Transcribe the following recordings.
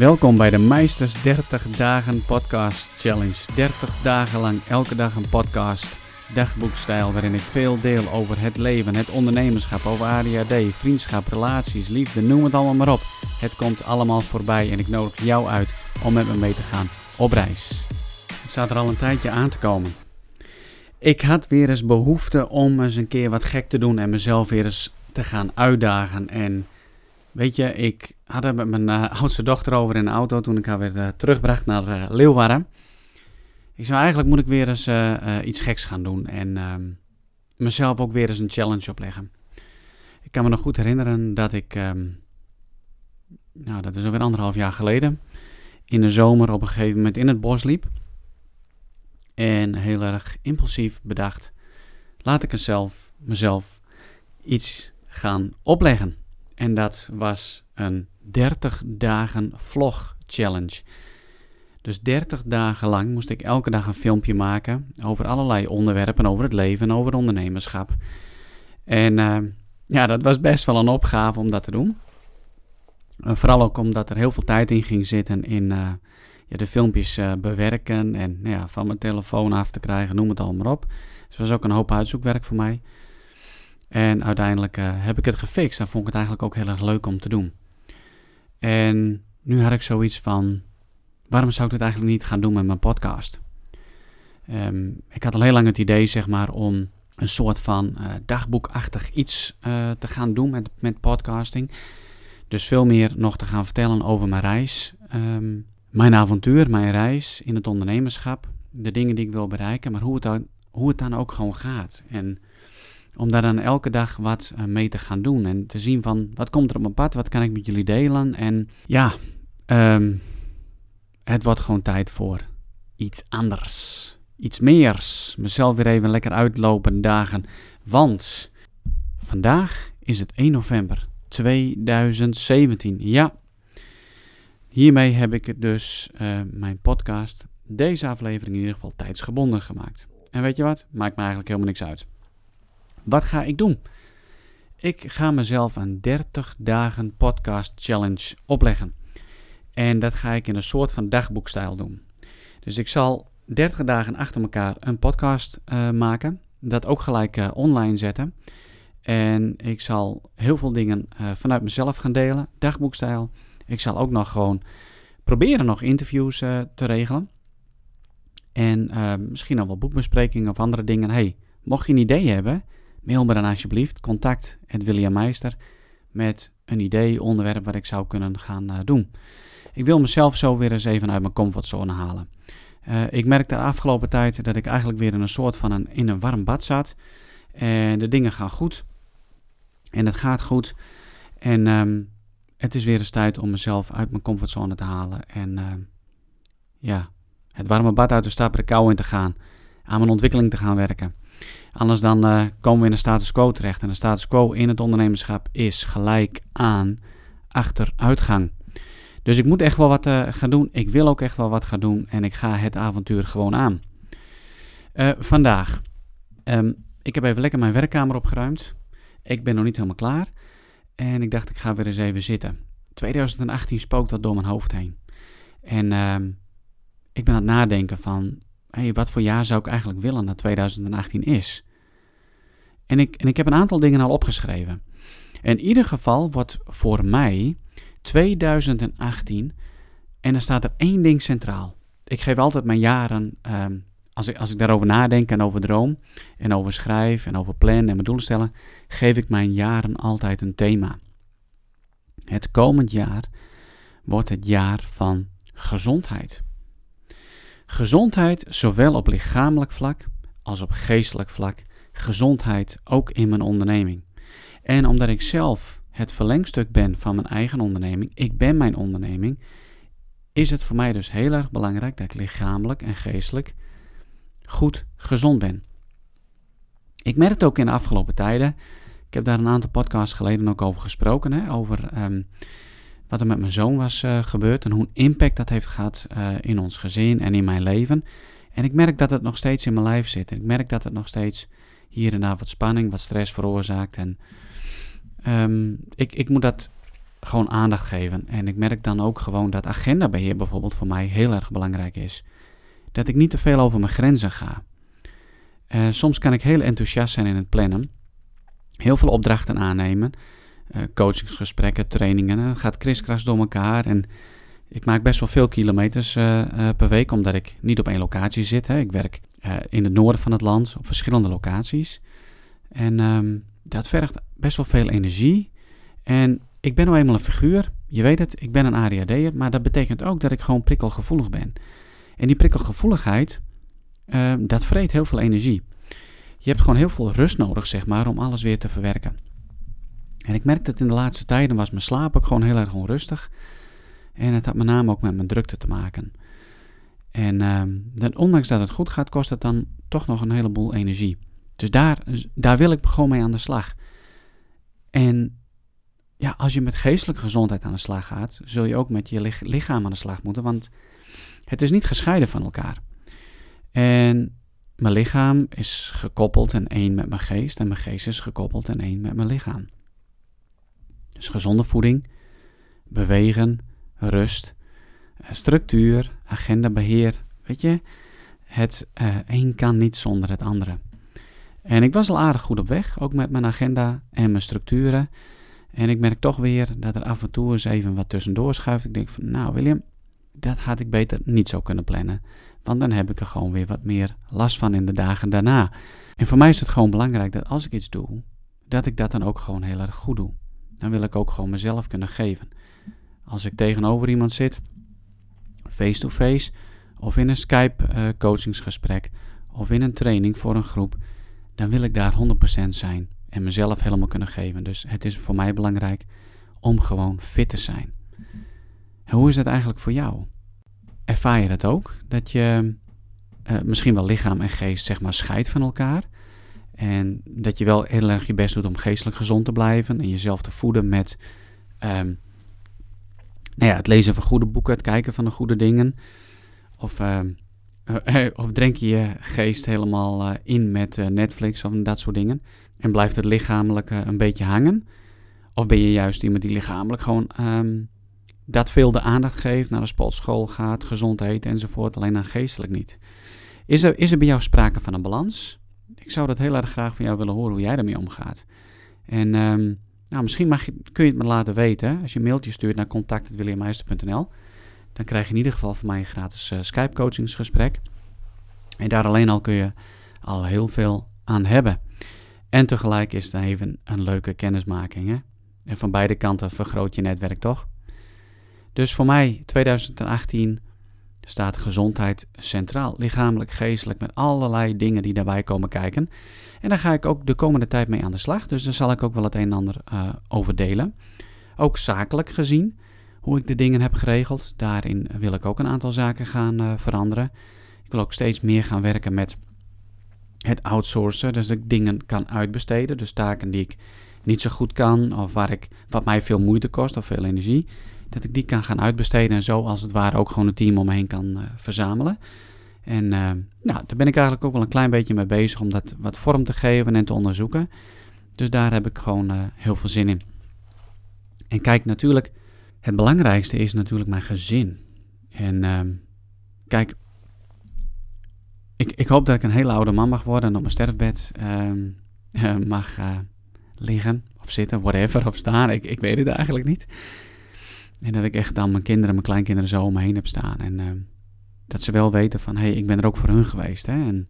Welkom bij de Meisters 30 Dagen Podcast Challenge. 30 dagen lang, elke dag een podcast, dagboekstijl, waarin ik veel deel over het leven, het ondernemerschap, over ADHD, vriendschap, relaties, liefde, noem het allemaal maar op. Het komt allemaal voorbij en ik nodig jou uit om met me mee te gaan op reis. Het staat er al een tijdje aan te komen. Ik had weer eens behoefte om eens een keer wat gek te doen en mezelf weer eens te gaan uitdagen. En weet je, ik had er met mijn uh, oudste dochter over in de auto toen ik haar weer uh, terugbracht naar uh, Leeuwarden. Ik zei eigenlijk moet ik weer eens iets geks gaan doen en ehm, mezelf ook weer eens een challenge opleggen. Ik kan me nog goed herinneren dat ik, um, nou dat is alweer anderhalf jaar geleden, in de zomer op een gegeven moment in het bos liep. En heel erg impulsief bedacht, laat ik zelf, mezelf iets gaan opleggen. En dat was een 30 dagen vlog challenge. Dus 30 dagen lang moest ik elke dag een filmpje maken over allerlei onderwerpen, over het leven, over ondernemerschap. En uh, ja, dat was best wel een opgave om dat te doen. Vooral ook omdat er heel veel tijd in ging zitten in uh, ja, de filmpjes bewerken en nou ja, van mijn telefoon af te krijgen, noem het allemaal op. Dus het was ook een hoop uitzoekwerk voor mij. En uiteindelijk heb ik het gefixt en vond ik het eigenlijk ook heel erg leuk om te doen. En nu had ik zoiets van: waarom zou ik dit eigenlijk niet gaan doen met mijn podcast? Um, ik had al heel lang het idee, zeg maar, om een soort van uh, dagboekachtig iets uh, te gaan doen met, met podcasting. Dus veel meer nog te gaan vertellen over mijn reis, um, mijn avontuur, mijn reis in het ondernemerschap, de dingen die ik wil bereiken, maar hoe het dan, hoe het dan ook gewoon gaat. En om daar dan elke dag wat uh, mee te gaan doen. En te zien van wat komt er op mijn pad, wat kan ik met jullie delen. En ja, um, het wordt gewoon tijd voor iets anders. Iets meers. Mezelf weer even lekker uitlopen dagen. Want vandaag is het 1 november 2017. Ja, hiermee heb ik dus uh, mijn podcast, deze aflevering in ieder geval tijdsgebonden gemaakt. En weet je wat? Maakt me eigenlijk helemaal niks uit. Wat ga ik doen? Ik ga mezelf een 30 dagen podcast challenge opleggen. En dat ga ik in een soort van dagboekstijl doen. Dus ik zal 30 dagen achter elkaar een podcast uh, maken. Dat ook gelijk uh, online zetten. En ik zal heel veel dingen uh, vanuit mezelf gaan delen. Dagboekstijl. Ik zal ook nog gewoon proberen nog interviews te regelen. En misschien nog wel boekbesprekingen of andere dingen. Hey, mocht je een idee hebben mail me dan alsjeblieft contact William Meister met een idee, onderwerp wat ik zou kunnen gaan uh, doen. Ik wil mezelf zo weer eens even uit mijn comfortzone halen. Uh, ik merkte de afgelopen tijd dat ik eigenlijk weer in een soort van een, in een warm bad zat. En de dingen gaan goed. En het gaat goed. En um, het is weer eens tijd om mezelf uit mijn comfortzone te halen. En uh, ja, het warme bad uit te stappen, de kou in te gaan. Aan mijn ontwikkeling te gaan werken. Anders dan uh, komen we in een status quo terecht. En de status quo in het ondernemerschap is gelijk aan achteruitgang. Dus ik moet echt wel wat uh, gaan doen. Ik wil ook echt wel wat gaan doen. En ik ga het avontuur gewoon aan. Uh, vandaag. Um, ik heb even lekker mijn werkkamer opgeruimd. Ik ben nog niet helemaal klaar. En ik dacht, ik ga weer eens even zitten. 2018 spookt dat door mijn hoofd heen. En uh, ik ben aan het nadenken van hey, wat voor jaar zou ik eigenlijk willen dat 2018 is? En ik, en ik heb een aantal dingen al opgeschreven. In ieder geval wordt voor mij 2018, en dan staat er één ding centraal. Ik geef altijd mijn jaren, um, als, ik, als ik daarover nadenk en over droom, en over schrijf en over plan en mijn doelen stellen, geef ik mijn jaren altijd een thema. Het komend jaar wordt het jaar van gezondheid. Gezondheid, zowel op lichamelijk vlak als op geestelijk vlak. Gezondheid ook in mijn onderneming. En omdat ik zelf het verlengstuk ben van mijn eigen onderneming, ik ben mijn onderneming, is het voor mij dus heel erg belangrijk dat ik lichamelijk en geestelijk goed gezond ben. Ik merk het ook in de afgelopen tijden. Ik heb daar een aantal podcasts geleden ook over gesproken. Hè, over um, wat er met mijn zoon was uh, gebeurd en hoe een impact dat heeft gehad uh, in ons gezin en in mijn leven. En ik merk dat het nog steeds in mijn lijf zit. Ik merk dat het nog steeds hier en daar wat spanning, wat stress veroorzaakt. En um, ik, ik moet dat gewoon aandacht geven. En ik merk dan ook gewoon dat agendabeheer bijvoorbeeld voor mij heel erg belangrijk is. Dat ik niet te veel over mijn grenzen ga. Uh, soms kan ik heel enthousiast zijn in het plannen. Heel veel opdrachten aannemen. Uh, coachingsgesprekken, trainingen. Het gaat kriskras door elkaar. En ik maak best wel veel kilometers uh, per week, omdat ik niet op één locatie zit. Hè. Ik werk in het noorden van het land op verschillende locaties. En um, dat vergt best wel veel energie. En ik ben nou eenmaal een figuur. Je weet het, ik ben een ADHD'er. Maar dat betekent ook dat ik gewoon prikkelgevoelig ben. En die prikkelgevoeligheid, uh, dat vreet heel veel energie. Je hebt gewoon heel veel rust nodig, zeg maar, om alles weer te verwerken. En ik merkte dat in de laatste tijden was mijn slaap ook gewoon heel erg onrustig. En het had met name ook met mijn drukte te maken. En dan, ondanks dat het goed gaat, kost het dan toch nog een heleboel energie. Dus daar, daar wil ik gewoon mee aan de slag. En ja, als je met geestelijke gezondheid aan de slag gaat, zul je ook met je lichaam aan de slag moeten. Want het is niet gescheiden van elkaar. En mijn lichaam is gekoppeld en één met mijn geest. En mijn geest is gekoppeld en één met mijn lichaam. Dus gezonde voeding, bewegen, rust, eh, structuur, agendabeheer. Weet je, het uh, een kan niet zonder het andere. En ik was al aardig goed op weg, ook met mijn agenda en mijn structuren. En ik merk toch weer dat er af en toe eens even wat tussendoor schuift. Ik denk van, nou William, dat had ik beter niet zo kunnen plannen. Want dan heb ik er gewoon weer wat meer last van in de dagen daarna. En voor mij is het gewoon belangrijk dat als ik iets doe, dat ik dat dan ook gewoon heel erg goed doe. Dan wil ik ook gewoon mezelf kunnen geven. Als ik tegenover iemand zit, face-to-face, of in een Skype uh, coachingsgesprek, of in een training voor een groep, dan wil ik daar 100% zijn en mezelf helemaal kunnen geven. Dus het is voor mij belangrijk om gewoon fit te zijn. hoe is dat eigenlijk voor jou? Ervaar je dat ook? Dat je uh, misschien wel lichaam en geest zeg maar scheidt van elkaar. En dat je wel heel erg je best doet om geestelijk gezond te blijven en jezelf te voeden met um, nou ja, het lezen van goede boeken, het kijken van de goede dingen. Of um, uh, of drink je je geest helemaal uh, in met Netflix of dat soort dingen? En blijft het lichamelijk een beetje hangen? Of ben je juist iemand die lichamelijk gewoon um, dat veel de aandacht geeft, naar de sportschool gaat, gezond eten enzovoort, alleen aan geestelijk niet? Is er, is er bij jou sprake van een balans? Ik zou dat heel erg graag van jou willen horen hoe jij daarmee omgaat. En um, nou, misschien mag je, kun je het me laten weten. Als je een mailtje stuurt naar contact.williammeister.nl dan krijg je in ieder geval van mij een gratis uh, Skype coachingsgesprek. En daar alleen al kun je al heel veel aan hebben. En tegelijk is het even een leuke kennismaking. Hè? En van beide kanten vergroot je netwerk toch? Dus voor mij 2018 staat gezondheid centraal. Lichamelijk, geestelijk, met allerlei dingen die daarbij komen kijken. En daar ga ik ook de komende tijd mee aan de slag. Dus daar zal ik ook wel het een en ander uh, over delen. Ook zakelijk gezien hoe ik de dingen heb geregeld. Daarin wil ik ook een aantal zaken gaan uh, veranderen. Ik wil ook steeds meer gaan werken met het outsourcen. Dus dat ik dingen kan uitbesteden. Dus taken die ik niet zo goed kan of waar ik, wat mij veel moeite kost of veel energie. Dat ik die kan gaan uitbesteden en zo als het ware ook gewoon een team om me heen kan uh, verzamelen. En uh, nou, daar ben ik eigenlijk ook wel een klein beetje mee bezig om dat wat vorm te geven en te onderzoeken. Dus daar heb ik gewoon uh, heel veel zin in. En kijk, natuurlijk, het belangrijkste is natuurlijk mijn gezin. En uh, kijk, ik, ik hoop dat ik een hele oude man mag worden en op mijn sterfbed uh, mag liggen of zitten, whatever, of staan. Ik, ik weet het eigenlijk niet. En dat ik echt dan mijn kinderen, mijn kleinkinderen zo om me heen heb staan. En ehm, dat ze wel weten van, hé, hey, ik ben er ook voor hun geweest. Hè? En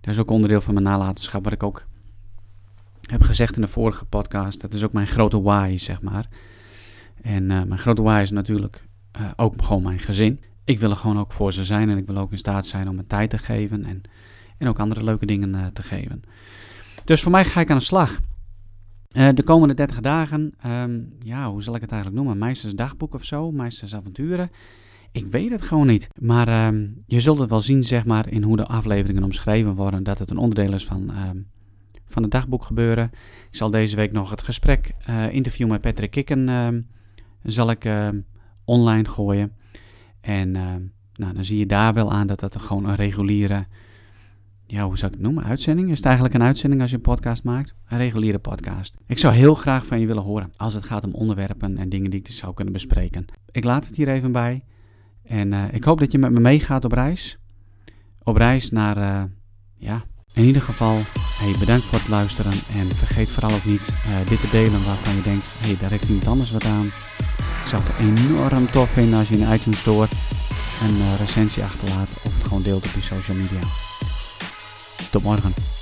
dat is ook onderdeel van mijn nalatenschap, wat ik ook heb gezegd in de vorige podcast. Dat is ook mijn grote why, zeg maar. En uh, mijn grote why is natuurlijk uh, ook gewoon mijn gezin. Ik wil er gewoon ook voor ze zijn en ik wil ook in staat zijn om mijn tijd te geven en, en ook andere leuke dingen te geven. Dus voor mij ga ik aan de slag. De komende 30 dagen, um, ja, hoe zal ik het eigenlijk noemen? Meisters dagboek of zo, meisters avonturen. Ik weet het gewoon niet. Maar um, je zult het wel zien, zeg maar, in hoe de afleveringen omschreven worden, dat het een onderdeel is van, um, van het dagboek gebeuren. Ik zal deze week nog het gesprek, interview met Patrick Kikken zal ik online gooien. En nou, dan zie je daar wel aan dat dat gewoon een reguliere ja, hoe zou ik het noemen? Uitzending? Is het eigenlijk een uitzending als je een podcast maakt? Een reguliere podcast. Ik zou heel graag van je willen horen als het gaat om onderwerpen en dingen die ik dus zou kunnen bespreken. Ik laat het hier even bij. En uh, ik hoop dat je met me meegaat op reis. Op reis naar, uh, ja, in ieder geval, hey, bedankt voor het luisteren. En vergeet vooral ook niet uh, dit te delen waarvan je denkt, hé, hey, daar heeft iemand anders wat aan. Ik zou het enorm tof vinden als je in iTunes Store een recensie achterlaat of het gewoon deelt op je social media. Top Morgan.